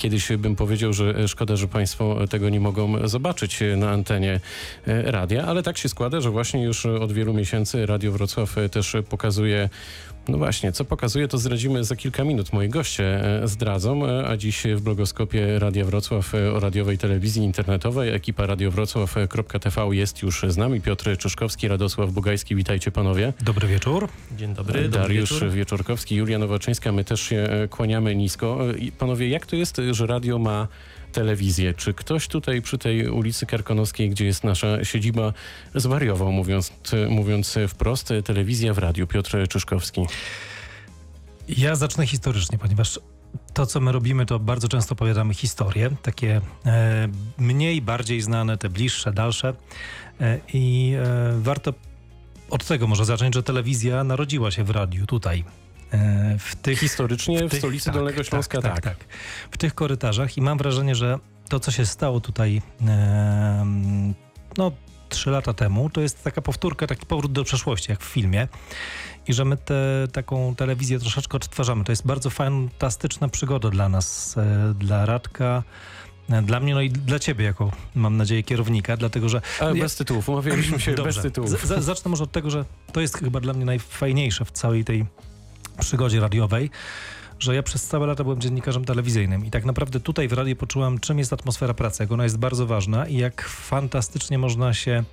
kiedyś bym powiedział, że szkoda, że Państwo tego nie mogą zobaczyć na antenie e, radia, ale tak się składa, że właśnie już od wielu miesięcy Radio Wrocław też pokazuje no właśnie, co pokazuje, to zdradzimy za kilka minut. Moi goście e, zdradzą, e, a dziś w blogoskopie Radia Wrocław e, o radiowej telewizji internetowej ekipa radiowrocław.tv jest już z nami. Piotr Czyszkowski, Radosław Bugajski, witajcie panowie. Dobry wieczór. Dzień dobry. Dariusz dobry Wieczorkowski, Julia Nowaczyńska, my też się kłaniamy nisko. Panowie, jak to jest, że radio ma telewizję. Czy ktoś tutaj przy tej ulicy Karkonoskiej, gdzie jest nasza siedziba, zwariował, mówiąc, mówiąc wprost, telewizja w radiu? Piotr Czyszkowski. Ja zacznę historycznie, ponieważ to, co my robimy, to bardzo często opowiadamy historie, takie e, mniej, bardziej znane, te bliższe, dalsze. E, I e, warto od tego może zacząć, że telewizja narodziła się w radiu tutaj, w tych, Historycznie w, tych, w stolicy tak, Dolnego Śląska tak, tak, tak, W tych korytarzach i mam wrażenie, że to, co się stało tutaj e, no, trzy lata temu, to jest taka powtórka, taki powrót do przeszłości, jak w filmie. I że my tę taką telewizję troszeczkę odtwarzamy. To jest bardzo fantastyczna przygoda dla nas, e, dla Radka, dla mnie, no i dla ciebie, jako mam nadzieję kierownika, dlatego że... Ale bez tytułów, umawialiśmy się Dobrze. bez tytułów. Z, zacznę może od tego, że to jest chyba dla mnie najfajniejsze w całej tej przygodzie radiowej, że ja przez całe lata byłem dziennikarzem telewizyjnym i tak naprawdę tutaj w radiu poczułem, czym jest atmosfera pracy, jak ona jest bardzo ważna i jak fantastycznie można się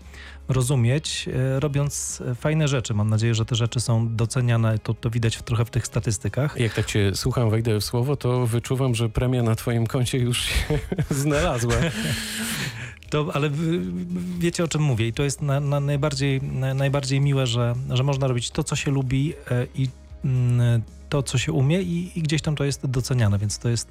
rozumieć, e, robiąc fajne rzeczy. Mam nadzieję, że te rzeczy są doceniane, to, to widać w, trochę w tych statystykach. Jak tak cię słucham, wejdę w słowo, to wyczuwam, że premia na twoim koncie już się znalazła. To, ale wiecie o czym mówię i to jest na, na najbardziej, na, najbardziej miłe, że, że można robić to, co się lubi e, i to, co się umie i, i, gdzieś tam to jest doceniane, więc to jest,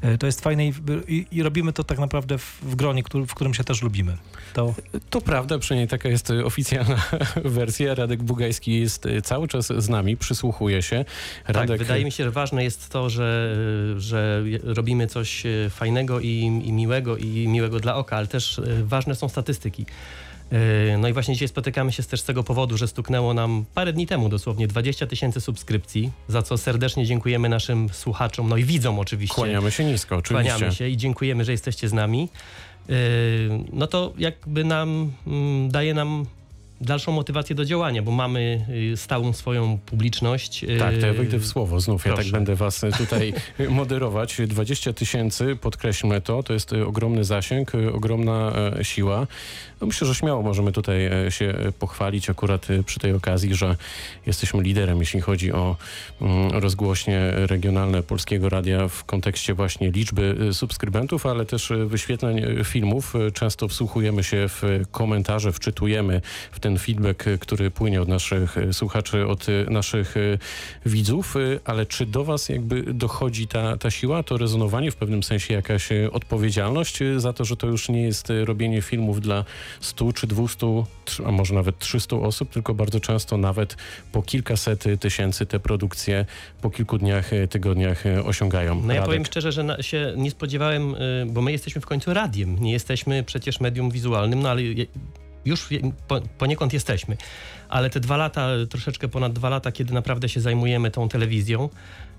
e, to jest fajne i, i, i robimy to tak naprawdę w, w gronie, który, w którym się też lubimy. To... to prawda, przynajmniej taka jest oficjalna wersja. Radek Bugajski jest e, cały czas z nami, przysłuchuje się. Tak, Radek... Tak, wydaje mi się, że ważne jest to, że, że robimy coś e, fajnego i, i miłego i miłego dla oka, ale też ważne są statystyki. Yy, no i właśnie dzisiaj spotykamy się też z tego powodu, że stuknęło nam parę dni temu dosłownie 20 tysięcy subskrypcji, za co serdecznie dziękujemy naszym słuchaczom, no i widzom oczywiście. Kłaniamy się nisko, oczywiście. Kłaniamy się i dziękujemy, że jesteście z nami. Yy, no to jakby nam, mm, daje nam dalszą motywację do działania, bo mamy y, stałą swoją publiczność. Y, tak, to ja wyjdę w słowo znów. Proszę. Ja tak będę was tutaj moderować. 20 tysięcy, podkreślmy to, to jest ogromny zasięg, ogromna e, siła. No myślę, że śmiało możemy tutaj e, się pochwalić akurat e, przy tej okazji, że jesteśmy liderem, jeśli chodzi o mm, rozgłośnie regionalne Polskiego Radia w kontekście właśnie liczby subskrybentów, ale też wyświetleń filmów. Często wsłuchujemy się w komentarze, wczytujemy w ten ten feedback, który płynie od naszych słuchaczy, od naszych widzów, ale czy do was jakby dochodzi ta, ta siła, to rezonowanie, w pewnym sensie jakaś odpowiedzialność za to, że to już nie jest robienie filmów dla 100 czy 200, a może nawet 300 osób, tylko bardzo często nawet po kilkaset tysięcy te produkcje po kilku dniach, tygodniach osiągają. No ja powiem szczerze, że na, się nie spodziewałem, y, bo my jesteśmy w końcu radiem, nie jesteśmy przecież medium wizualnym, no ale już poniekąd jesteśmy, ale te dwa lata, troszeczkę ponad dwa lata, kiedy naprawdę się zajmujemy tą telewizją,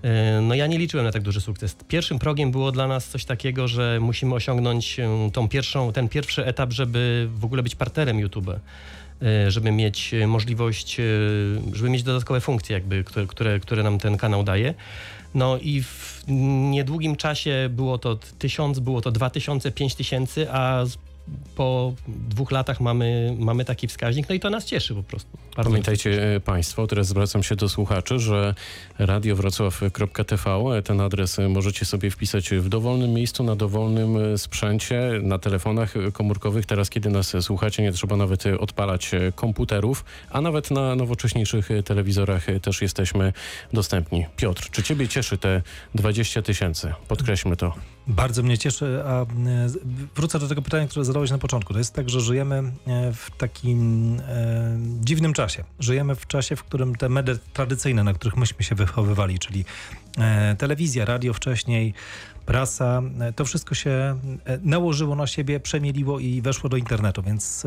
e, no ja nie liczyłem na tak duży sukces. Pierwszym progiem było dla nas coś takiego, że musimy osiągnąć e, tą pierwszą, ten pierwszy etap, żeby w ogóle być partnerem YouTube e, żeby mieć możliwość, żeby mieć dodatkowe funkcje, jakby, które, które, które nam ten kanał daje. No i w niedługim czasie było to tysiąc, było to dwa tysiące, pięć tysięcy, a po dwóch latach mamy, mamy taki wskaźnik, no i to nas cieszy po prostu. Bardzo Pamiętajcie Państwo, teraz zwracam się do słuchaczy, że radiowrocław.tv, ten adres możecie sobie wpisać w dowolnym miejscu, na dowolnym sprzęcie, na telefonach komórkowych. Teraz, kiedy nas słuchacie, nie trzeba nawet odpalać komputerów, a nawet na nowocześniejszych telewizorach też jesteśmy dostępni. Piotr, czy Ciebie cieszy te 20 tysięcy? Podkreślmy to. Bardzo mnie cieszy, a e, wrócę do tego pytania, które zadałeś na początku. To jest tak, że żyjemy e, w takim e, dziwnym czasie. Żyjemy w czasie, w którym te media tradycyjne, na których myśmy się wychowywali, czyli e, telewizja, radio wcześniej, prasa, e, to wszystko się nałożyło na siebie, przemieliło i weszło do internetu, więc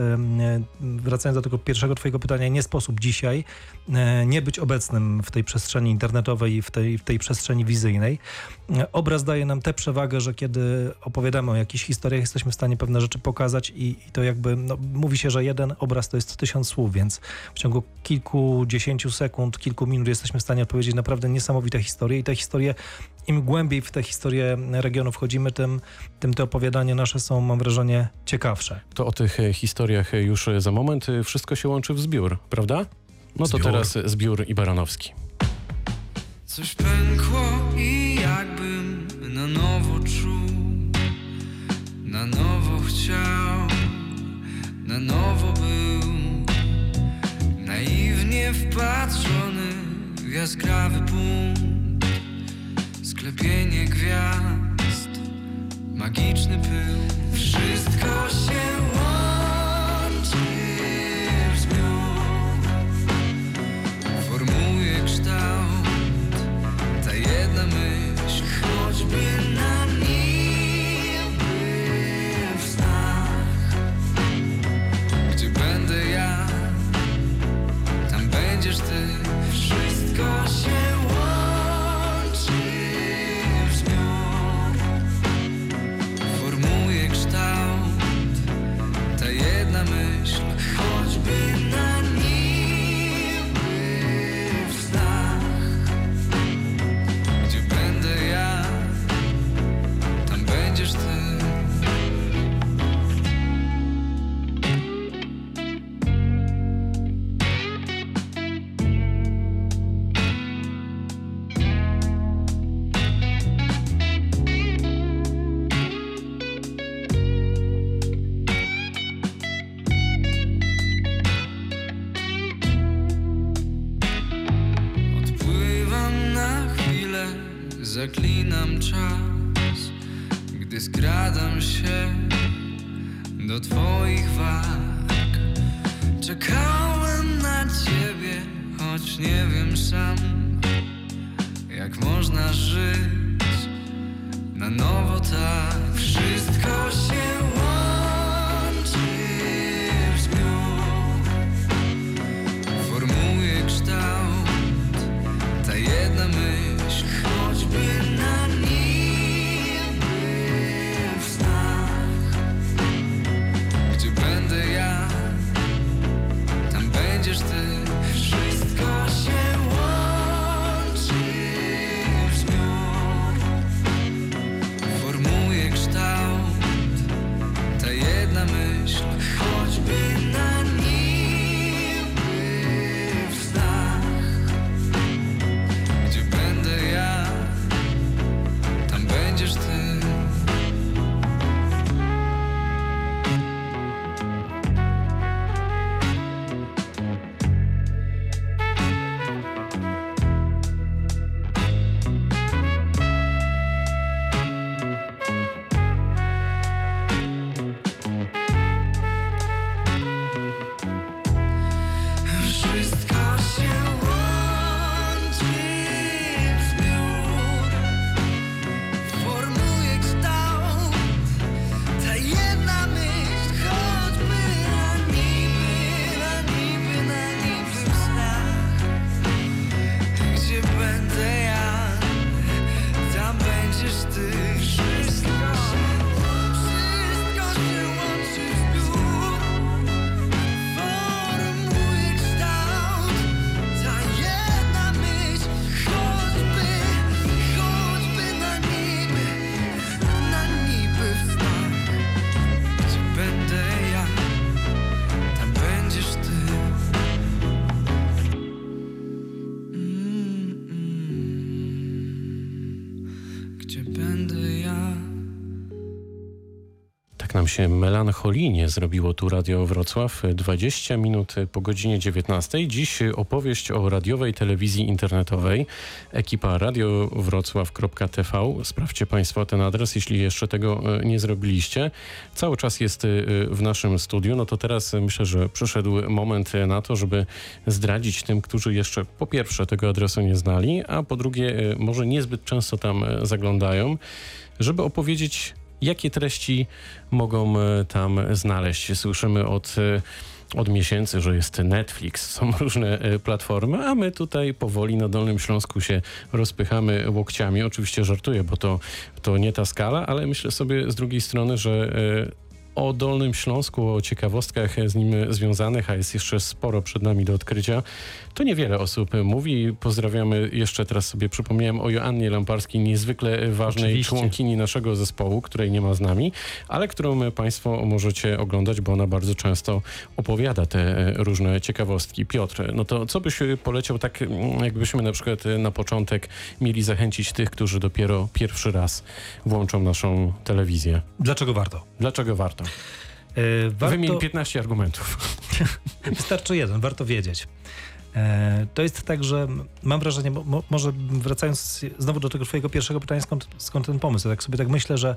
wracając do tego pierwszego twojego pytania, nie sposób dzisiaj nie być obecnym w tej przestrzeni internetowej, w tej, w tej przestrzeni wizyjnej. Obraz daje nam tę przewagę, że kiedy opowiadamy o jakichś historiach, jesteśmy w stanie pewne rzeczy pokazać i, i to jakby, no, mówi się, że jeden obraz to jest tysiąc słów, więc w ciągu kilkudziesięciu sekund, kilku minut jesteśmy w stanie opowiedzieć naprawdę niesamowite historie i te historie im głębiej w tę historię regionu wchodzimy, tym, tym te opowiadania nasze są, mam wrażenie, ciekawsze. To o tych e, historiach już za moment. E, wszystko się łączy w zbiór, prawda? No to zbiór. teraz zbiór i Baranowski. Coś pękło i jakbym na nowo czuł, na nowo chciał, na nowo był, naiwnie wpatrzony w jaskrawy punkt sklepienie gwiazd, magiczny pył. Wszystko się łączy choćby się melancholijnie zrobiło tu Radio Wrocław. 20 minut po godzinie 19. Dziś opowieść o radiowej telewizji internetowej. Ekipa radiowrocław.tv. Sprawdźcie Państwo ten adres, jeśli jeszcze tego e, nie zrobiliście. Cały czas jest e, w naszym studiu. No to teraz myślę, że przyszedł moment na to, żeby zdradzić tym, którzy jeszcze po pierwsze tego adresu nie znali, a po drugie e, może niezbyt często tam zaglądają, żeby opowiedzieć jakie treści mogą e, tam znaleźć. Słyszymy od e, od miesięcy, że jest Netflix, są różne e, platformy, a my tutaj powoli na Dolnym Śląsku się rozpychamy łokciami. Oczywiście żartuję, bo to, to nie ta skala, ale myślę sobie z drugiej strony, że o Dolnym Śląsku, o ciekawostkach z nim związanych, a jest jeszcze sporo przed nami do odkrycia, to niewiele osób mówi. Pozdrawiamy jeszcze teraz sobie przypomniałem o Joannie Lamparskiej, niezwykle ważnej Oczywiście. członkini naszego zespołu, której nie ma z nami, ale którą Państwo możecie oglądać, bo ona bardzo często opowiada te różne ciekawostki. Piotr, no to co byś poleciał tak, jakbyśmy na przykład na początek mieli zachęcić tych, którzy dopiero pierwszy raz włączą naszą telewizję? Dlaczego warto? Dlaczego warto? Yy, warto... Wymień 15 argumentów. Wystarczy jeden, warto wiedzieć. E, to jest tak, że mam wrażenie, mo, może wracając znowu do tego twojego pierwszego pytania, skąd, skąd ten pomysł? Tak sobie tak myślę, że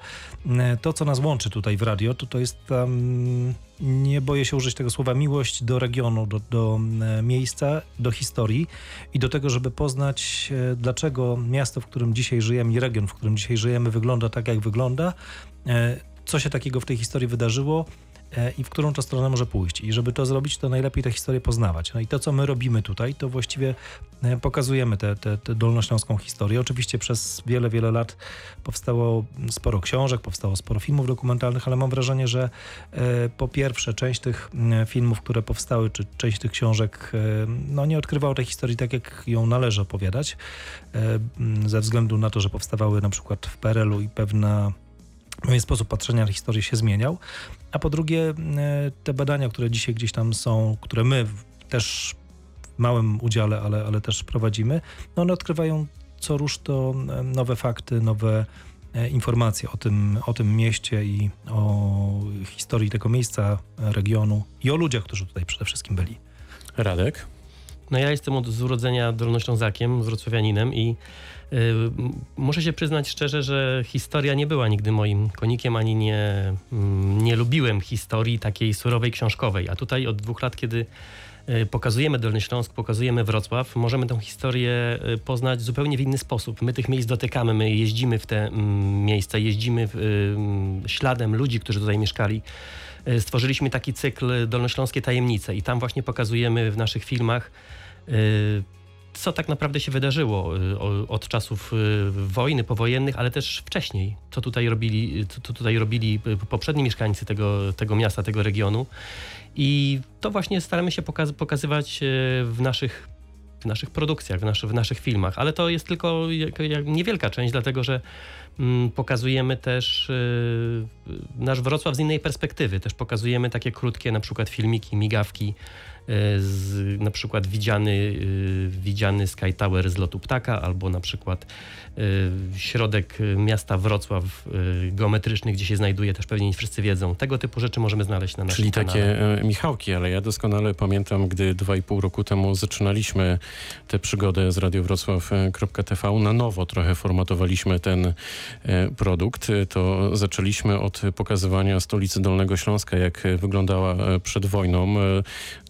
to, co nas łączy tutaj w radio, to to jest um, nie boję się użyć tego słowa, miłość do regionu, do, do miejsca, do historii i do tego, żeby poznać, e, dlaczego miasto, w którym dzisiaj żyjemy i region, w którym dzisiaj żyjemy, wygląda tak, jak wygląda, e, co się takiego w tej historii wydarzyło, E, i w którą to stronę może pójść. I żeby to zrobić, to najlepiej tę historię poznawać. No i to, co my robimy tutaj, to właściwie e, pokazujemy tę, dolnośląską historię. Oczywiście przez wiele, wiele lat powstało sporo książek, powstało sporo filmów dokumentalnych, ale mam wrażenie, że e, po pierwsze część tych filmów, które powstały, czy część tych książek, no nie odkrywało tej historii tak, jak ją należy opowiadać, ze względu na to, że powstawały na przykład w PRL-u i pewna Mój sposób patrzenia na historię się zmieniał. A po drugie, e, te badania, które dzisiaj gdzieś tam są, które my też w małym udziale, ale, ale też prowadzimy, no one odkrywają co rusz to e, nowe fakty, nowe e, informacje o tym, o tym mieście i o historii tego miejsca, regionu i o ludziach, którzy tutaj przede wszystkim byli. Radek? No ja jestem od urodzenia dolnoślązakiem, wrocławianinem i muszę się przyznać szczerze, że historia nie była nigdy moim konikiem, ani nie, y, nie lubiłem historii takiej surowej, książkowej. A tutaj od dwóch lat, kiedy y, pokazujemy Dolny Śląsk, pokazujemy Wrocław, możemy tę historię y, poznać zupełnie w inny sposób. My tych miejsc dotykamy, my jeździmy w te mm, miejsca, jeździmy y, śladem ludzi, którzy tutaj mieszkali. Y, stworzyliśmy taki cykl Dolnośląskie Tajemnice i tam właśnie pokazujemy w naszych filmach Y, co tak naprawdę się wydarzyło y, od czasów y, wojny, powojennych, ale też wcześniej. Co tutaj robili, co tutaj robili poprzedni mieszkańcy tego, tego miasta, tego regionu. I to właśnie staramy się pokazywać w naszych, w naszych produkcjach, w, w naszych filmach. Ale to jest tylko niewielka część, dlatego że mm, pokazujemy też nasz Wrocław z innej perspektywy. Też pokazujemy takie krótkie na przykład filmiki, migawki z, na przykład widziany, e, widziany Sky Tower z lotu ptaka, albo na przykład e, środek miasta Wrocław geometryczny, gdzie się znajduje, też pewnie nie wszyscy wiedzą. Tego typu rzeczy możemy znaleźć na naszym Czyli kanale. takie Michałki, ale ja doskonale pamiętam, gdy dwa i pół roku temu zaczynaliśmy tę przygodę z radiowrocław.tv, na nowo trochę formatowaliśmy ten produkt. To zaczęliśmy od pokazywania stolicy Dolnego Śląska, jak wyglądała przed wojną.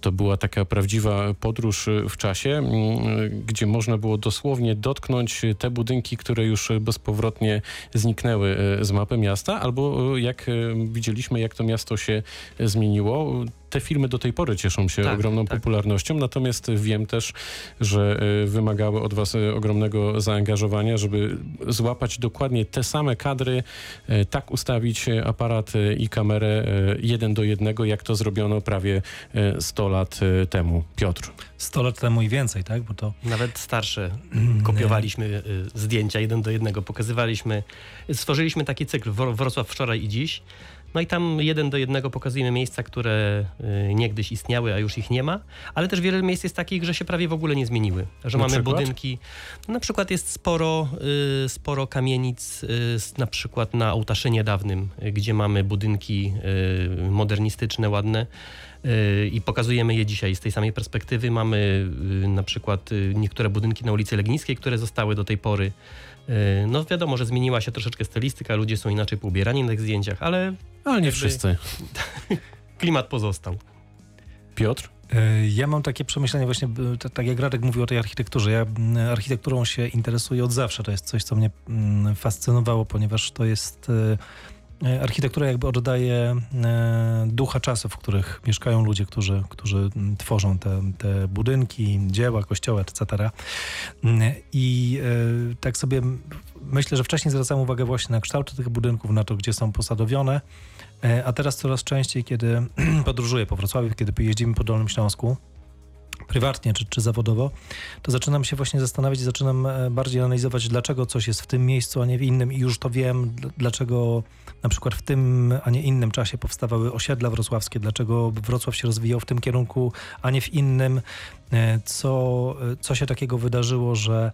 To była taka prawdziwa podróż w czasie, mm, gdzie można było dosłownie dotknąć te budynki, które już bezpowrotnie zniknęły e, z mapy miasta, albo jak widzieliśmy, jak to miasto się zmieniło te filmy do tej pory cieszą się tak, ogromną tak. popularnością, natomiast wiem też, że wymagały od was ogromnego zaangażowania, żeby złapać dokładnie te same kadry, tak ustawić aparat i kamerę jeden do jednego, jak to zrobiono prawie 100 lat temu. Piotr. 100 lat temu i więcej, tak? Bo to... Nawet starsze. Mm, kopiowaliśmy zdjęcia jeden do jednego, pokazywaliśmy. Stworzyliśmy taki cykl Wrocław wczoraj i dziś. No i tam jeden do jednego pokazujemy miejsca, które y, niegdyś istniały, a już ich nie ma, ale też wiele miejsc jest takich, że się prawie w ogóle nie zmieniły. Że Na mamy przykład? budynki. Na przykład jest sporo, y, sporo kamienic, y, na przykład na Ołtaszynie dawnym, gdzie mamy budynki modernistyczne, ładne. I pokazujemy je dzisiaj z tej samej perspektywy. Mamy na przykład niektóre budynki na ulicy Legnickiej, które zostały do tej pory. Y, No wiadomo, że zmieniła się troszeczkę stylistyka, ludzie są inaczej poubierani na tych zdjęciach, ale Ale nie wszyscy. klimat pozostał. Piotr? E, Ja mam takie przemyślenie właśnie, tak- jak Radek mówił o tej architekturze. Ja architekturą się interesuję od zawsze. To jest coś, co mnie fascynowało, ponieważ to jest e, architektura jakby oddaje e, ducha czasów, w których mieszkają ludzie, którzy, którzy tworzą te, te budynki, dzieła, kościoły, etc. Mm, I e, tak sobie myślę, że wcześniej zwracałem uwagę właśnie na kształty tych budynków, na to, gdzie są posadowione, E, A teraz coraz częściej, kiedy podróżuję po Wrocławiu, kiedy jeździmy po Dolnym Śląsku, prywatnie czy, czy zawodowo, to zaczynam się właśnie zastanawiać zaczynam e, bardziej analizować, dlaczego coś jest w tym miejscu, a nie w innym. I już to wiem, dl- dlaczego na przykład w tym, a nie innym czasie powstawały osiedla wrocławskie, dlaczego Wrocław się rozwijał w tym kierunku, a nie w innym, E, co, e, co się takiego wydarzyło, że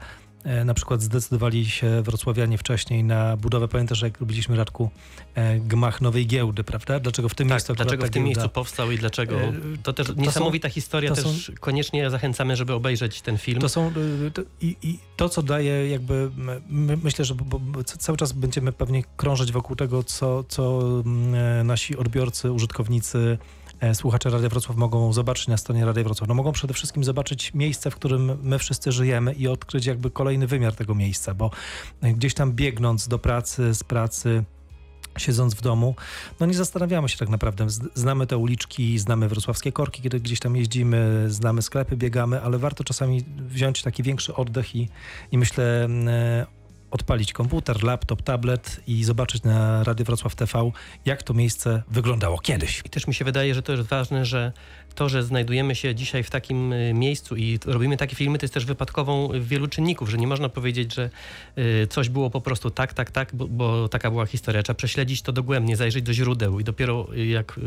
na przykład zdecydowali się wrocławianie wcześniej na budowę, pamiętasz jak robiliśmy Radku e, gmach nowej giełdy, prawda? Dlaczego w tym Tak, miejscu dlaczego w tym miejscu powstał i dlaczego. E, To też to niesamowita historia, to też koniecznie zachęcamy, żeby obejrzeć ten film. To są to, i, i to, co daje jakby, my, myślę, że bo, bo cały czas będziemy pewnie krążyć wokół tego, co, co e, nasi odbiorcy, użytkownicy, e, słuchacze Radia Wrocław mogą zobaczyć na stronie Radia Wrocław. No mogą przede wszystkim zobaczyć miejsce, w którym my wszyscy żyjemy i odkryć jakby kolejny wymiar tego miejsca, bo e, gdzieś tam biegnąc do pracy, z pracy, siedząc w domu, no nie zastanawiamy się tak naprawdę. Znamy te uliczki, znamy wrocławskie korki, kiedy gdzieś tam jeździmy, znamy sklepy, biegamy, ale warto czasami wziąć taki większy oddech i, i myślę mm, e, odpalić komputer, laptop, tablet i zobaczyć na Radio Wrocław TV, jak to miejsce wyglądało kiedyś. I też mi się wydaje, że to jest ważne, że to, że znajdujemy się dzisiaj w takim y, miejscu i robimy takie filmy, to jest też wypadkową y, wielu czynników, że nie można powiedzieć, że y, coś było po prostu tak, tak, tak, bo, bo taka była historia. Trzeba prześledzić to dogłębnie, zajrzeć do źródeł i dopiero jak,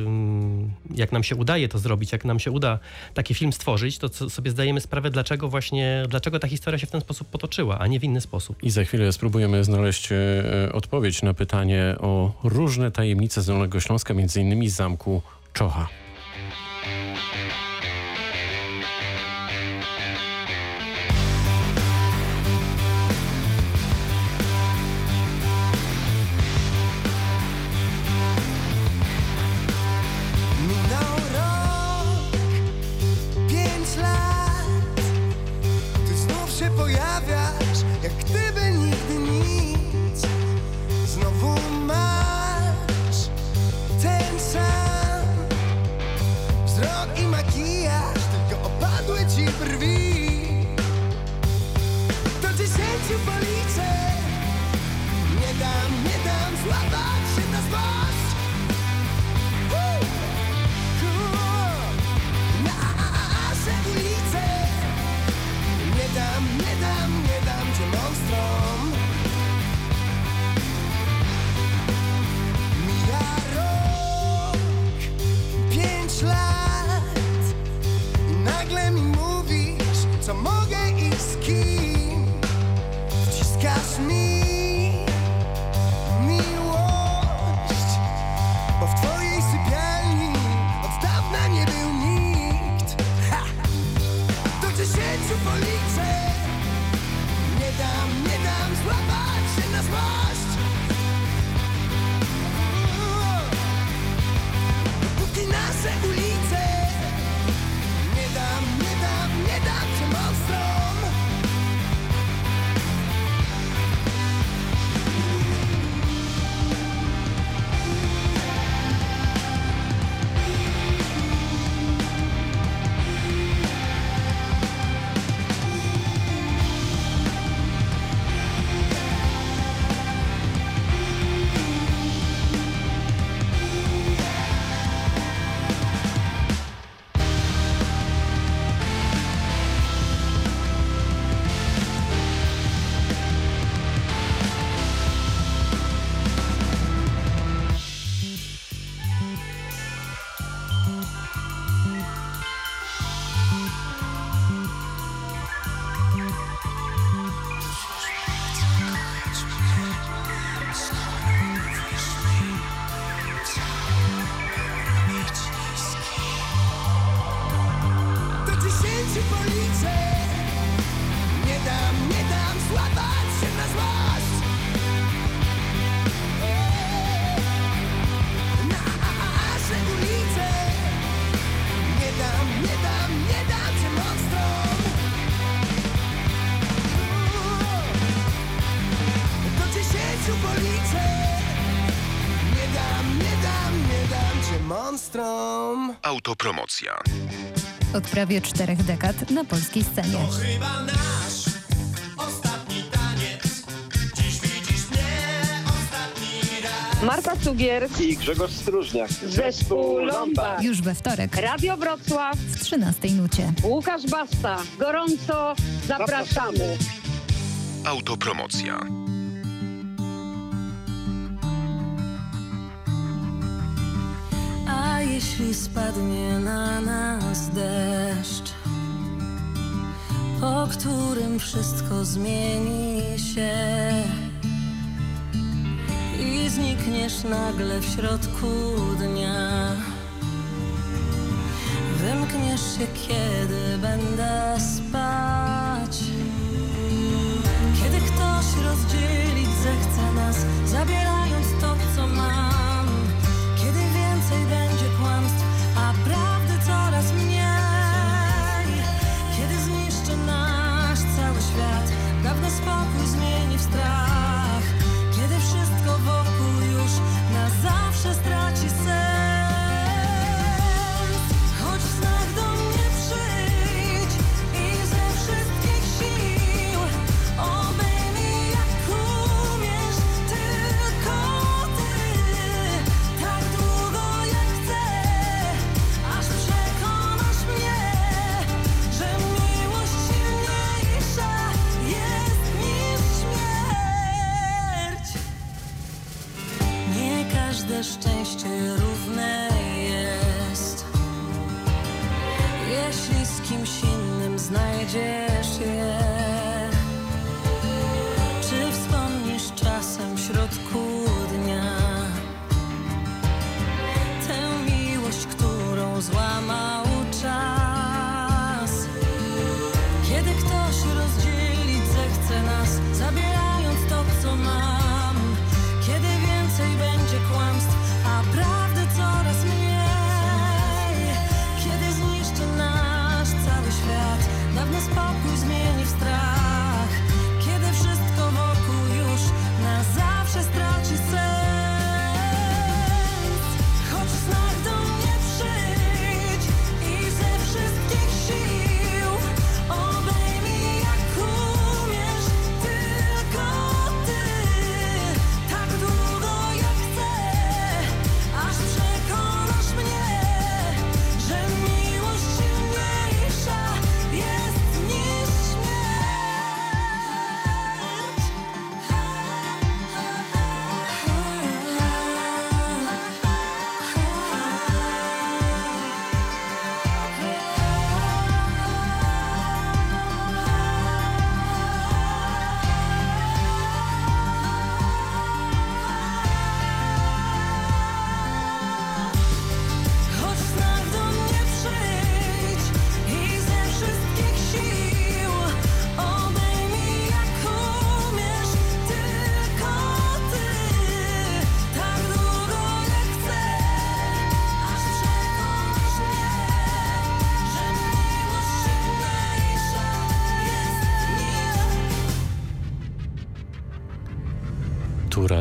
jak nam się udaje to zrobić, jak nam się uda taki film stworzyć, to sobie zdajemy sprawę, dlaczego właśnie, dlaczego ta historia się w ten sposób potoczyła, a nie w inny sposób. I za chwilę spróbujemy znaleźć e, odpowiedź na pytanie o różne tajemnice z Dolnego Śląska, z zamku Czocha. Autopromocja. Od prawie czterech dekad na polskiej scenie. Chyba nasz ostatni taniec. Dziś widzisz mnie ostatni raz. Marta Cugier, i Grzegorz Stróżniak. zespół Lomba, Już we wtorek Radio Wrocław, w 13 nucie. Łukasz Basta. Gorąco zapraszamy. Autopromocja. Jeśli spadnie na nas deszcz, po którym wszystko zmieni się i znikniesz nagle w środku dnia, wymkniesz się, kiedy będę spać. Kiedy ktoś rozdzielić zechce nas, zabierając szczęście równe jest. Jeśli z kimś innym znajdziesz je,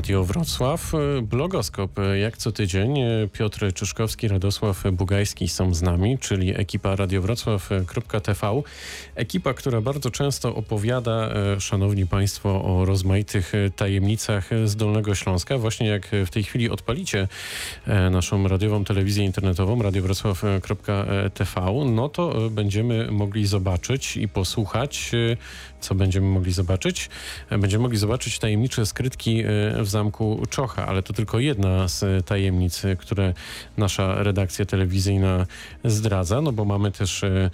Radio Wrocław, y, blogoskop y, jak co tydzień. y, Piotr Czyszkowski, Radosław Bugajski są z nami, czyli ekipa radiowrocław.tv. Ekipa, która bardzo często opowiada, szanowni państwo, o rozmaitych tajemnicach z Dolnego Śląska. Właśnie jak w tej chwili odpalicie e, naszą radiową telewizję internetową radiowrocław.tv, no to będziemy mogli zobaczyć i posłuchać, co będziemy mogli zobaczyć. Będziemy mogli zobaczyć tajemnicze skrytki e, w zamku Czocha, ale to tylko jedna z tajemnic, e, które nasza redakcja telewizyjna zdradza, no bo mamy też e,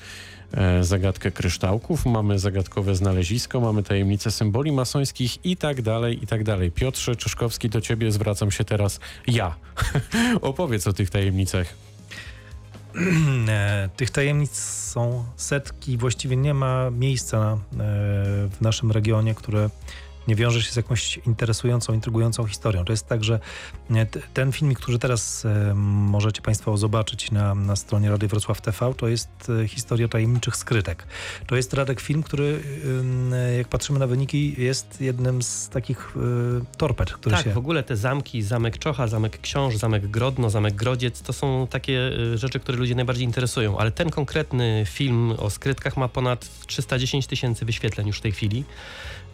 zagadkę kryształków, mamy zagadkowe znalezisko, mamy tajemnice symboli masońskich i tak dalej, i tak dalej. Piotrze Czyszkowski, do ciebie zwracam się teraz ja. Opowiedz o tych tajemnicach. E, Tych tajemnic są setki, właściwie nie ma miejsca e, w naszym regionie, które nie wiąże się z jakąś interesującą, intrygującą historią. To jest tak, że ten filmik, który teraz e, możecie Państwo zobaczyć na, na stronie Rady Wrocław TV, to jest e, historia tajemniczych skrytek. To jest Radek film, który e, jak patrzymy na wyniki, jest jednym z takich torped, który tak, się... w ogóle te zamki, zamek Czocha, zamek Książ, zamek Grodno, zamek Grodziec, to są takie rzeczy, które ludzi najbardziej interesują. Ale ten konkretny film o skrytkach ma ponad 310 tysięcy wyświetleń już w tej chwili.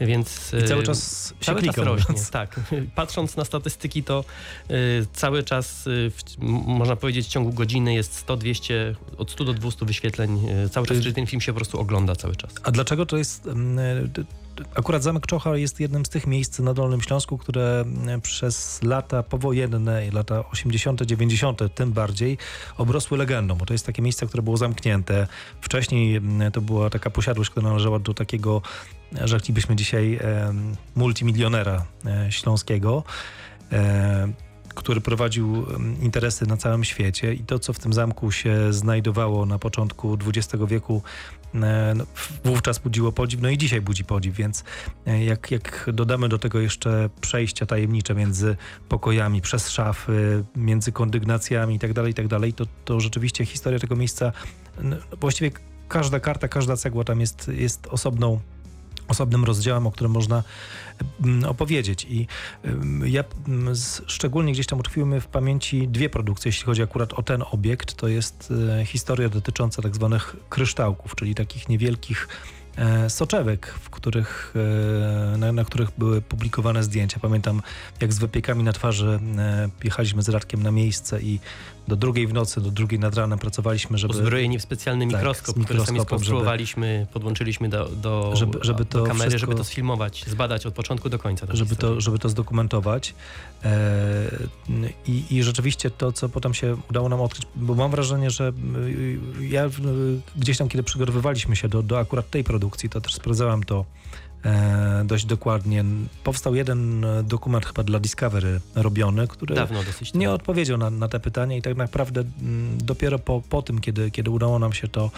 Więc I cały y, czas się cały czas rośnie. Tak. Patrząc na statystyki, to y, cały czas, y, w, można powiedzieć, w ciągu godziny jest 100, 200, od 100 do 200 wyświetleń. Cały czas, czyli ten film się po prostu ogląda cały czas. A dlaczego to jest. mm, Akurat Zamek Czocha jest jednym z tych miejsc na Dolnym Śląsku, które mm, przez lata powojenne, lata 80., 90., tym bardziej obrosły legendą, bo to jest takie miejsce, które było zamknięte. Wcześniej mm, to była taka posiadłość, która należała do takiego, rzeklibyśmy dzisiaj, multimilionera e, śląskiego. e, który prowadził interesy na całym świecie i to, co w tym zamku się znajdowało na początku XX wieku, e, no, wówczas budziło podziw, no i dzisiaj budzi podziw, więc jak, jak dodamy do tego jeszcze przejścia tajemnicze między pokojami, przez szafy, między kondygnacjami itd., itd., to, to rzeczywiście historia tego miejsca, właściwie każda karta, każda cegła tam jest, jest osobną osobnym rozdziałem, o którym można mm, opowiedzieć. I ja mm, szczególnie gdzieś tam utkwiły w pamięci dwie produkcje, jeśli chodzi akurat o ten obiekt. To jest e, historia dotycząca tak zwanych kryształków, czyli takich niewielkich e, soczewek, w których, e, na, na których były publikowane zdjęcia. Pamiętam, jak z wypiekami na twarzy jechaliśmy z Radkiem na miejsce i do drugiej w nocy, do drugiej nad ranem pracowaliśmy, żeby... Uzbrojeni w specjalny Tak, mikroskop, który sami skonstruowaliśmy, podłączyliśmy do, do, Żeby- żeby do kamery, wszystko- żeby to sfilmować, zbadać od początku do końca. żeby to, żeby to zdokumentować. E, i, I rzeczywiście to, co potem się udało nam odkryć, bo mam wrażenie, że y, ja y, gdzieś tam, kiedy przygotowywaliśmy się do, do akurat tej produkcji, to też sprawdzałem to e, dość dokładnie. Powstał jeden e, dokument chyba dla Discovery robiony, który dosyć. nie odpowiedział na, na te pytania i tak naprawdę mm, dopiero po, po tym, kiedy, kiedy udało nam się to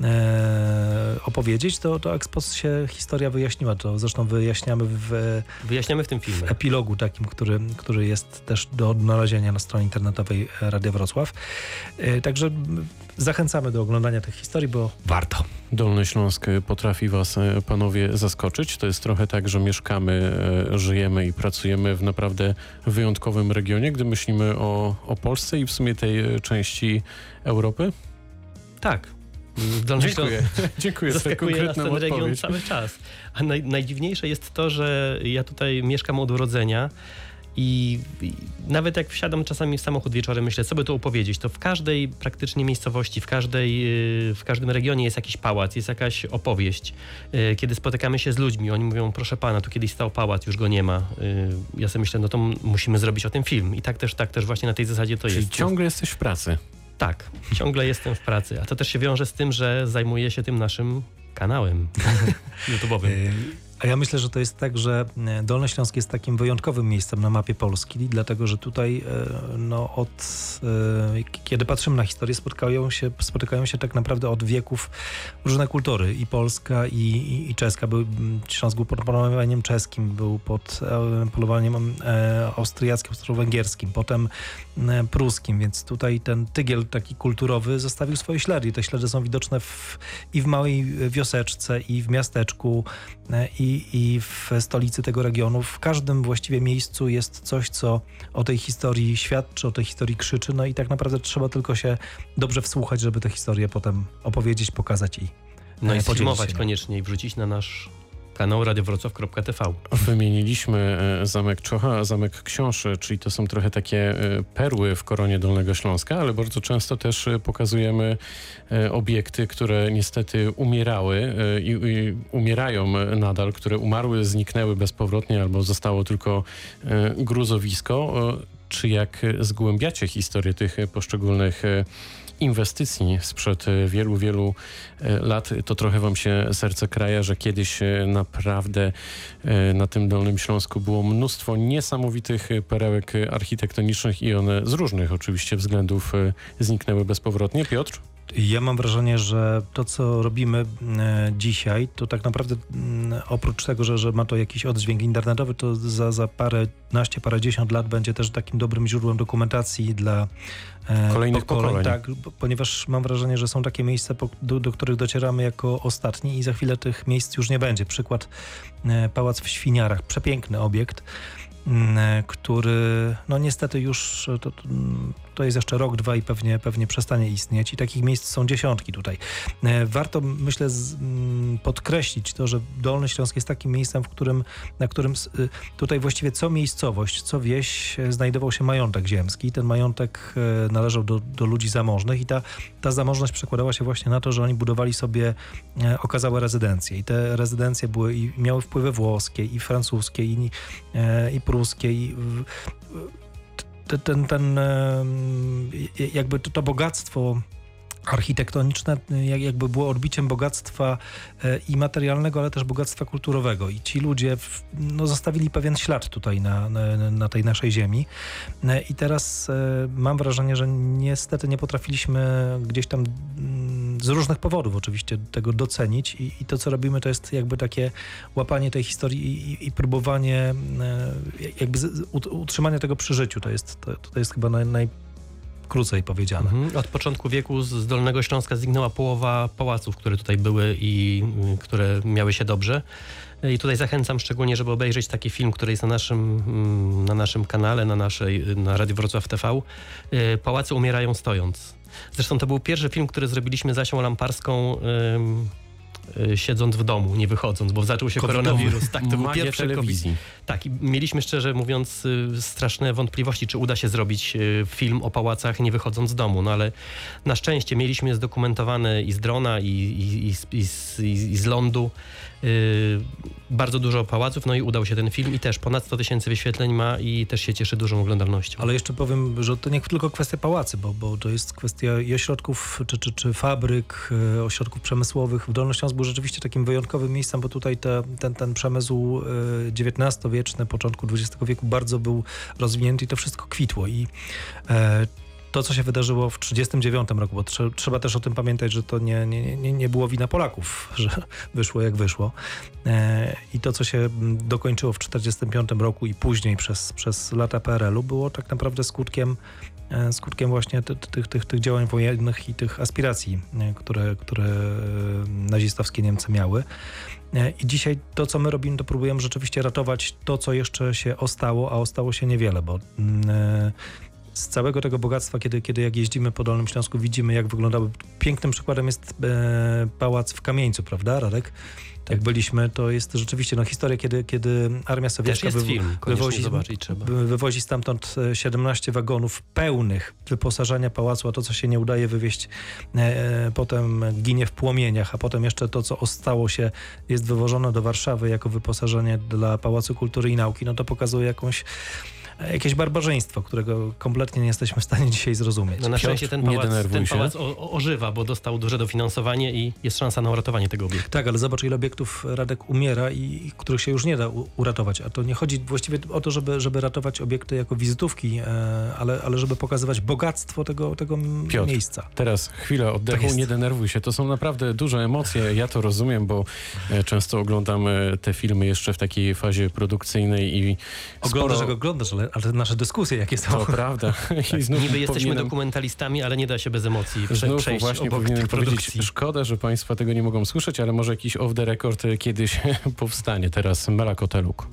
e, opowiedzieć, to, to Expos się historia wyjaśniła. To zresztą wyjaśniamy w, Wyjaśniamy w tym filmie. w epilogu takim, który, który jest też do odnalezienia na stronie internetowej Radia Wrocław. E, Także zachęcamy do oglądania tych historii, bo warto. Dolny Śląsk potrafi was, e, panowie, zaskoczyć. To jest trochę tak, że mieszkamy, e, żyjemy i pracujemy w naprawdę wyjątkowym regionie, gdy myślimy o, o Polsce i w sumie tej e, części Europy. Tak. Dolny Dziękuję. Dziękuję za Zaskakuje nas ten region odpowiedź. cały czas. A naj, najdziwniejsze jest to, że ja tutaj mieszkam od urodzenia i, i nawet jak wsiadam czasami w samochód wieczorem, myślę, co by tu opowiedzieć, to w każdej praktycznie miejscowości, w, każdej, yy, w każdym regionie jest jakiś pałac, jest jakaś opowieść. Yy, Kiedy spotykamy się z ludźmi, oni mówią, proszę pana, tu kiedyś stał pałac, już go nie ma. Yy, Ja sobie myślę, no to musimy zrobić o tym film. I tak też, tak też właśnie na tej zasadzie to Czyli jest. ciągle jesteś w pracy. Tak, ciągle jestem w pracy, a to też się wiąże z tym, że zajmuję się tym naszym kanałem YouTube'owym. A ja myślę, że to jest tak, że e, Dolny Śląsk jest takim wyjątkowym miejscem na mapie Polski, dlatego że tutaj e, no, od e, kiedy patrzymy na historię, spotykają się, spotykają się tak naprawdę od wieków różne kultury. I polska i, i, i czeska. Był, Śląsk był pod panowaniem czeskim, był pod polowaniem austriackim, austro-węgierskim, potem pruskim, więc tutaj ten tygiel taki kulturowy zostawił swoje ślady. I te ślady są widoczne w, i w małej wioseczce, i w miasteczku, e, i, i w stolicy tego regionu. W każdym właściwie miejscu jest coś, co o tej historii świadczy, o tej historii krzyczy, no i tak naprawdę trzeba tylko się dobrze wsłuchać, żeby tę historię potem opowiedzieć, pokazać i No i się. koniecznie i wrzucić na nasz kanał radiowrocław.tv. Wymieniliśmy e, Zamek Czocha, Zamek Książy, czyli to są trochę takie e, perły w koronie Dolnego Śląska, ale bardzo często też e, pokazujemy obiekty, które niestety umierały i, umierają nadal, które umarły, zniknęły bezpowrotnie albo zostało tylko gruzowisko. Czy jak zgłębiacie historię tych poszczególnych inwestycji sprzed wielu, wielu e, lat, to trochę wam się serce kraja, że kiedyś e, naprawdę e, na tym Dolnym Śląsku było mnóstwo niesamowitych perełek architektonicznych i one z różnych oczywiście względów zniknęły bezpowrotnie. Piotr? Ja mam wrażenie, że to, co robimy e, dzisiaj, to tak naprawdę mm, oprócz tego, że, że ma to jakiś oddźwięk internetowy, to za, za parę naście, parę dziesiąt lat będzie też takim dobrym źródłem dokumentacji dla e, Kolejnych pokoleń. Tak, bo- ponieważ mam wrażenie, że są takie miejsca, do, do których docieramy jako ostatni i za chwilę tych miejsc już nie będzie. Przykład e, Pałac w Świniarach, przepiękny obiekt, m, e, który no niestety już to, to, jest jeszcze rok, dwa i pewnie, pewnie przestanie istnieć i takich miejsc są dziesiątki tutaj. E, Warto myślę mm, podkreślić to, że Dolny Śląsk jest takim miejscem, w którym, na którym y, tutaj właściwie co miejscowość, co wieś e, znajdował się majątek ziemski. Ten majątek e, należał do, do ludzi zamożnych i ta, ta zamożność przekładała się właśnie na to, że oni budowali sobie okazałe rezydencje i te rezydencje były i miały wpływy włoskie i francuskie i, i pruskie i ten, ten jakby to, to bogactwo architektoniczne jak- jakby było odbiciem bogactwa e, i materialnego, ale też bogactwa kulturowego. I ci ludzie no, zostawili pewien ślad tutaj na, na, tej naszej ziemi. E, I teraz mam wrażenie, że niestety nie potrafiliśmy gdzieś tam mm, z różnych powodów oczywiście tego docenić i, i to, co robimy, to jest jakby takie łapanie tej historii i, i, próbowanie jakby z, ut, utrzymania tego przy życiu. To jest, to, to jest chyba naj, najkrócej powiedziane. Mhm. Od początku wieku z Dolnego Śląska zniknęła połowa pałaców, które tutaj były i y, które miały się dobrze. I tutaj zachęcam szczególnie, żeby obejrzeć taki film, który jest na naszym, mm, na naszym kanale, na naszej, na Radio Wrocław TV. Y, Pałace umierają stojąc. Zresztą to był pierwszy film, który zrobiliśmy z Asią Lamparską ym, y, siedząc w domu, nie wychodząc, bo zaczął się Covidowy. koronawirus. Tak, to był pierwszy COVID. Tak, i mieliśmy szczerze mówiąc y, straszne wątpliwości, czy uda się zrobić y, film o pałacach nie wychodząc z domu, no ale na szczęście mieliśmy zdokumentowane i z drona, i, i, i, z- i, z- lądu y, bardzo dużo pałaców, no i udał się ten film i też ponad 100 tysięcy wyświetleń ma i też się cieszy dużą oglądalnością. Ale jeszcze powiem, że to nie tylko kwestia pałacy, bo, bo to jest kwestia i ośrodków, czy, czy, czy fabryk, e, ośrodków przemysłowych. W Dolny Śląsk był rzeczywiście takim wyjątkowym miejscem, bo tutaj te, ten, ten przemysł XIX-wieczny, początku XX wieku bardzo był rozwinięty i to wszystko kwitło. I e, to, co się wydarzyło w 1939 roku, bo trze, trzeba też o tym pamiętać, że to nie, nie, nie, nie było wina Polaków, że wyszło jak wyszło. E, I to, co się dokończyło w 1945 roku i później przez, przez lata PRL-u, było tak naprawdę skutkiem, e, skutkiem właśnie ty- ty- tych, tych, tych działań wojennych i tych aspiracji, e, które, które e, nazistowskie Niemcy miały. I dzisiaj to, co my robimy, to próbujemy rzeczywiście ratować to, co jeszcze się ostało, a ostało się niewiele, bo z całego tego bogactwa, kiedy, kiedy jak jeździmy po Dolnym Śląsku, widzimy, jak wyglądały. Pięknym przykładem jest e, pałac w Kamieńcu, prawda, Radek? Jak byliśmy, to jest rzeczywiście no, historia, kiedy, kiedy armia sowiecka film, koniecznie wywozi, zobaczyć wy- wywozi stamtąd e, 17 wagonów pełnych wyposażenia pałacu, a to, co się nie udaje wywieźć, e, e, potem ginie w płomieniach, a potem jeszcze to, co ostało się, jest wywożone do Warszawy jako wyposażenie dla Pałacu Kultury i Nauki, no to pokazuje jakąś e, jakieś barbarzyństwo, którego kompletnie nie jesteśmy w stanie dzisiaj zrozumieć. No na szczęście ten pałac, denerwuj ten się. pałac o, o, ożywa, bo dostał duże dofinansowanie i jest szansa na uratowanie tego obiektu. Tak, ale zobacz, ile obiektów Radek umiera i, i których się już nie da u, uratować. A to nie chodzi właściwie o to, żeby, żeby ratować obiekty jako wizytówki, e, ale, ale żeby pokazywać bogactwo tego, tego Piotr. miejsca. Teraz chwilę Tak oddechu, jest. nie denerwuj się. To są naprawdę duże emocje. Ja to rozumiem, bo e, często oglądam e, te filmy jeszcze w takiej fazie produkcyjnej i Oglądasz, sporo... jak oglądasz, ale, ale te nasze dyskusje, jakie są. To prawda. I znów Niby jesteśmy powinienem- dokumentalistami, ale nie da się bez emocji prze, Znów przejść właśnie obok powinienem tych powiedzieć, produkcji. szkoda, że Państwo tego nie mogą słyszeć, ale może jakiś off the record e, kiedyś powstanie. Teraz Mela Koteluk.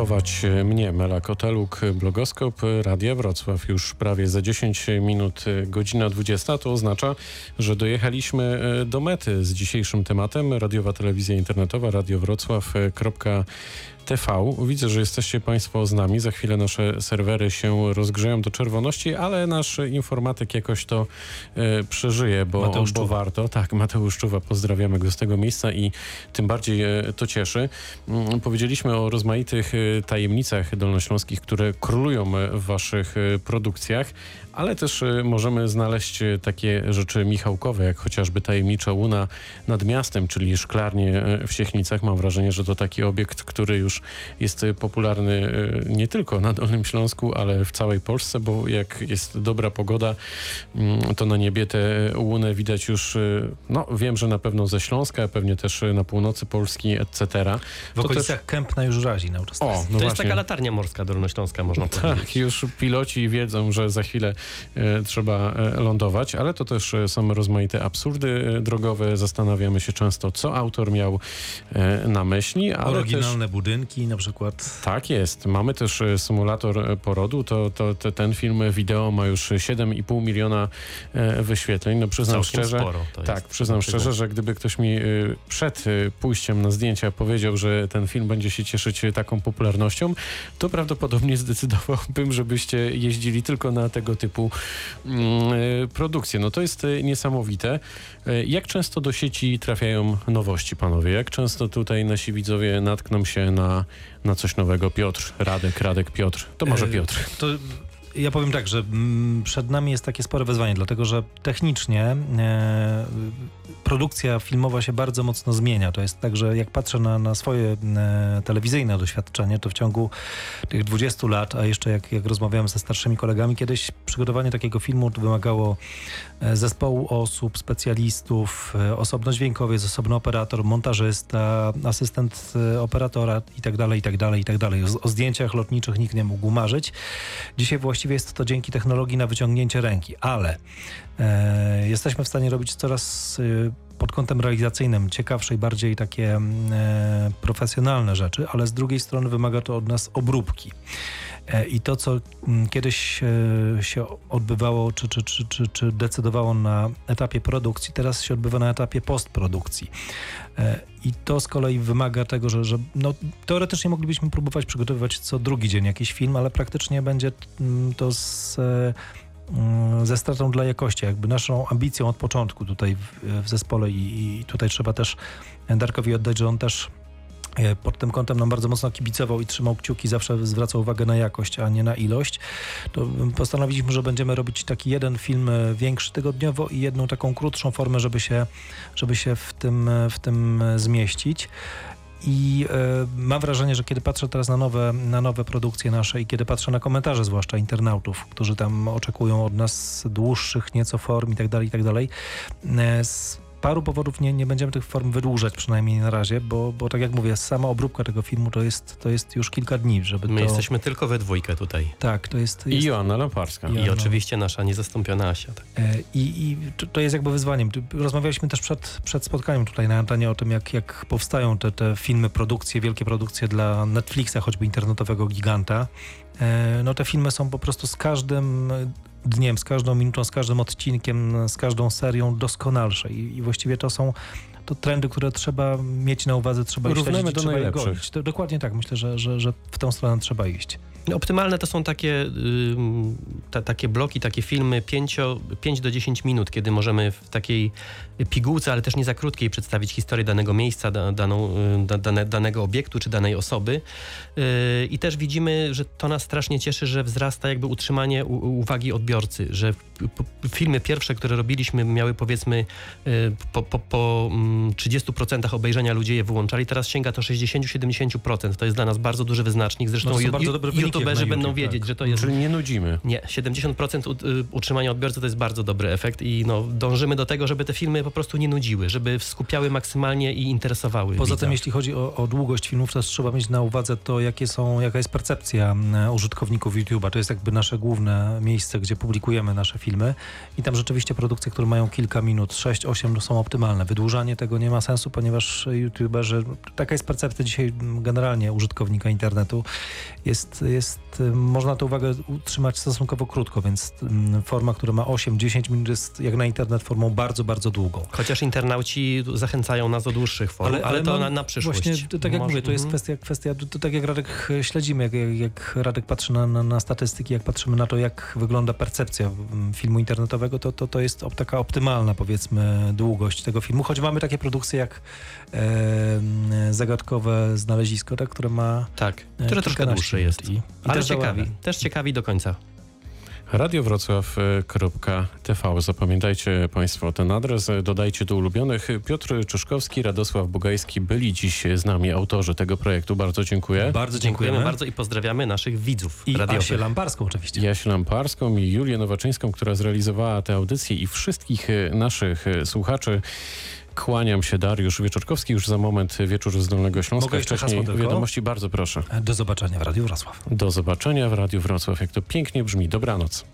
Odprowadź mnie, Mela Koteluk, blogoskop Radia Wrocław. Już prawie za 10 minut, godzina 20. To oznacza, że dojechaliśmy do mety z dzisiejszym tematem. Radiowa telewizja internetowa, radiowrocław.pl TV. Widzę, że jesteście Państwo z nami. Za chwilę nasze serwery się rozgrzeją do czerwoności, ale nasz informatyk jakoś to e, przeżyje, bo, Mateusz bo warto. Tak, Mateusz Czuwa, pozdrawiamy go z tego miejsca i tym bardziej e, to cieszy. Mm, Powiedzieliśmy o rozmaitych e, tajemnicach dolnośląskich, które królują w Waszych e, produkcjach, ale też e, możemy znaleźć e, takie rzeczy michałkowe, jak chociażby tajemnicza łuna nad miastem, czyli szklarnie e, w Siechnicach. Mam wrażenie, że to taki obiekt, który już jest popularny nie tylko na Dolnym Śląsku, ale w całej Polsce, bo jak jest dobra pogoda, mm, to na niebie tę łunę widać już, no wiem, że na pewno ze Śląska, pewnie też na północy Polski, etc. W To okolicach Kępna już razi na uczestnictwie. O, no to właśnie. jest taka latarnia morska dolnośląska, można powiedzieć. Tak, już piloci wiedzą, że za chwilę trzeba e, lądować, ale to też e, są rozmaite absurdy e, drogowe. Zastanawiamy się często, co autor miał e, na myśli, ale też... Oryginalne budynki na przykład. Tak jest. Mamy też e, symulator e, porodu. To, to, to ten film wideo ma już 7,5 miliona e, wyświetleń. No przyznam Całkiem szczerze. Tak, przyznam szczerze, że gdyby ktoś mi przed pójściem na zdjęcia powiedział, że ten film będzie się cieszyć taką popularnością, to prawdopodobnie zdecydowałbym, żebyście jeździli tylko na tego typu mm, y, produkcje. No to jest y, niesamowite. Y, Jak często do sieci trafiają nowości, panowie? Jak często tutaj nasi widzowie natkną się na, na coś nowego? Piotr, Radek, Radek, Piotr. To może E, Piotr. To ja powiem tak, że mm, przed nami jest takie spore wyzwanie, dlatego że technicznie e, produkcja filmowa się bardzo mocno zmienia. To jest tak, że jak patrzę na, na swoje e, telewizyjne doświadczenie, to w ciągu tych 20 lat, a jeszcze jak, jak rozmawiałem ze starszymi kolegami, kiedyś przygotowanie takiego filmu wymagało e, zespołu osób, specjalistów, osobno dźwiękowiec, osobno operator, montażysta, asystent operatora i tak dalej, i tak dalej, i tak dalej. O, o zdjęciach lotniczych nikt nie mógł marzyć. Dzisiaj właściwie jest to dzięki technologii na wyciągnięcie ręki, ale e, jesteśmy w stanie robić coraz e, pod kątem realizacyjnym ciekawsze i bardziej takie mm, e, profesjonalne rzeczy, ale z drugiej strony wymaga to od nas obróbki. E, I to, co mm, kiedyś e, się odbywało, czy, czy, czy, czy, czy decydowało na etapie produkcji, teraz się odbywa na etapie postprodukcji. E, I to z kolei wymaga tego, że, że no, teoretycznie moglibyśmy próbować przygotowywać co drugi dzień jakiś film, ale praktycznie będzie mm, to z, mm, ze stratą dla jakości. Jakby naszą ambicją od początku tutaj w, w zespole i, i tutaj trzeba też Darkowi oddać, że on też pod tym kątem nam bardzo mocno kibicował i trzymał kciuki, zawsze zwracał uwagę na jakość, a nie na ilość, to postanowiliśmy, że będziemy robić taki jeden film e, większy tygodniowo i jedną taką krótszą formę, żeby się, żeby się w, tym, e, w tym e, zmieścić. I e, mam wrażenie, że kiedy patrzę teraz na nowe, na nowe produkcje nasze i kiedy patrzę na komentarze, zwłaszcza internautów, którzy tam oczekują od nas dłuższych nieco form i tak dalej, i tak dalej, e, paru powodów nie, nie będziemy tych form wydłużać, przynajmniej na razie, bo, bo tak jak mówię, sama obróbka tego filmu to jest, to jest już kilka dni, żeby My to... jesteśmy tylko we dwójkę tutaj. Tak, to jest... I jest Joanna Lamparska. I no. oczywiście nasza niezastąpiona Asia. Tak. E, I, I to- to jest jakby wyzwaniem. Rozmawialiśmy też przed, przed spotkaniem tutaj na antenie o tym, jak, jak powstają te, te filmy, produkcje, wielkie produkcje dla Netflixa, choćby internetowego giganta. E, No te filmy są po prostu z każdym dniem, z każdą minutą, z każdym odcinkiem, z każdą serią doskonalsze. I, i właściwie to są to trendy, które trzeba mieć na uwadze, trzeba je Równamy śledzić, do trzeba je najlepszych. gonić. To, dokładnie tak. Myślę, że, że, że w tą stronę trzeba iść. Optymalne to są takie, ta, takie bloki, takie filmy 5, 5 do 10 minut, kiedy możemy w takiej pigułce, ale też nie za krótkiej przedstawić historię danego miejsca, da, daną, da, dane, danego obiektu czy danej osoby. Yy, I też widzimy, że to nas strasznie cieszy, że wzrasta jakby utrzymanie uwagi odbiorcy, że filmy pierwsze, które robiliśmy miały powiedzmy yy, po, po, po mm, 30% obejrzenia ludzie je wyłączali, teraz sięga to 60-70%. To jest dla nas bardzo duży wyznacznik. Zresztą No to bardzo youtuberzy na będą YouTube, wiedzieć, tak. że to jest... Czyli nie nudzimy. Nie, 70% ut- y, utrzymania odbiorcy to jest bardzo dobry efekt i no, dążymy do tego, żeby te filmy po prostu nie nudziły, żeby skupiały maksymalnie i interesowały Poza widza. tym, jeśli chodzi o, o długość filmów, też trzeba mieć na uwadze to, jakie są, jaka jest percepcja użytkowników YouTube'a. To jest jakby nasze główne miejsce, gdzie publikujemy nasze filmy i tam rzeczywiście produkcje, które mają kilka minut, 6-8 są optymalne. Wydłużanie tego nie ma sensu, ponieważ YouTuberzy, taka jest percepcja dzisiaj generalnie użytkownika internetu, jest, jest y, można tę uwagę utrzymać stosunkowo krótko, więc mm, forma, która ma 8-10 minut jest jak na internet formą bardzo, bardzo długą. Chociaż internauci zachęcają nas do dłuższych form, ale, to no, na, na przyszłość. Właśnie, to, tak jak Może- mówię, to jest mhm. kwestia, kwestia to, to tak jak Radek śledzimy, jak, jak, Radek patrzy na, na, na statystyki, jak patrzymy na to, jak wygląda percepcja mm, filmu internetowego, to, to, to jest taka optymalna, powiedzmy, długość tego filmu. Choć mamy takie produkcje jak e, Zagadkowe Znalezisko, tak, które ma Tak, e, które troszkę dłuższe jest. I, i Ale też ciekawi, też ciekawi do końca. radiowrocław.tv. Zapamiętajcie Państwo ten adres, dodajcie do ulubionych. Piotr Czyszkowski, Radosław Bugajski byli dziś z nami, autorzy tego projektu. Bardzo dziękuję. Bardzo Dziękujemy dziękujemy. bardzo i pozdrawiamy naszych widzów I radiowych. Asię Lambarską oczywiście. Jasię Lamparską i Julię Nowaczyńską, która zrealizowała tę audycję i wszystkich naszych słuchaczy. Kłaniam się, Dariusz Wieczorkowski, już za moment wieczór z Dolnego Śląska. Mogę jeszcze Wcześniej wiadomości, bardzo proszę. Do zobaczenia w Radiu Wrocław. Do zobaczenia w Radiu Wrocław. Jak to pięknie brzmi. Dobranoc.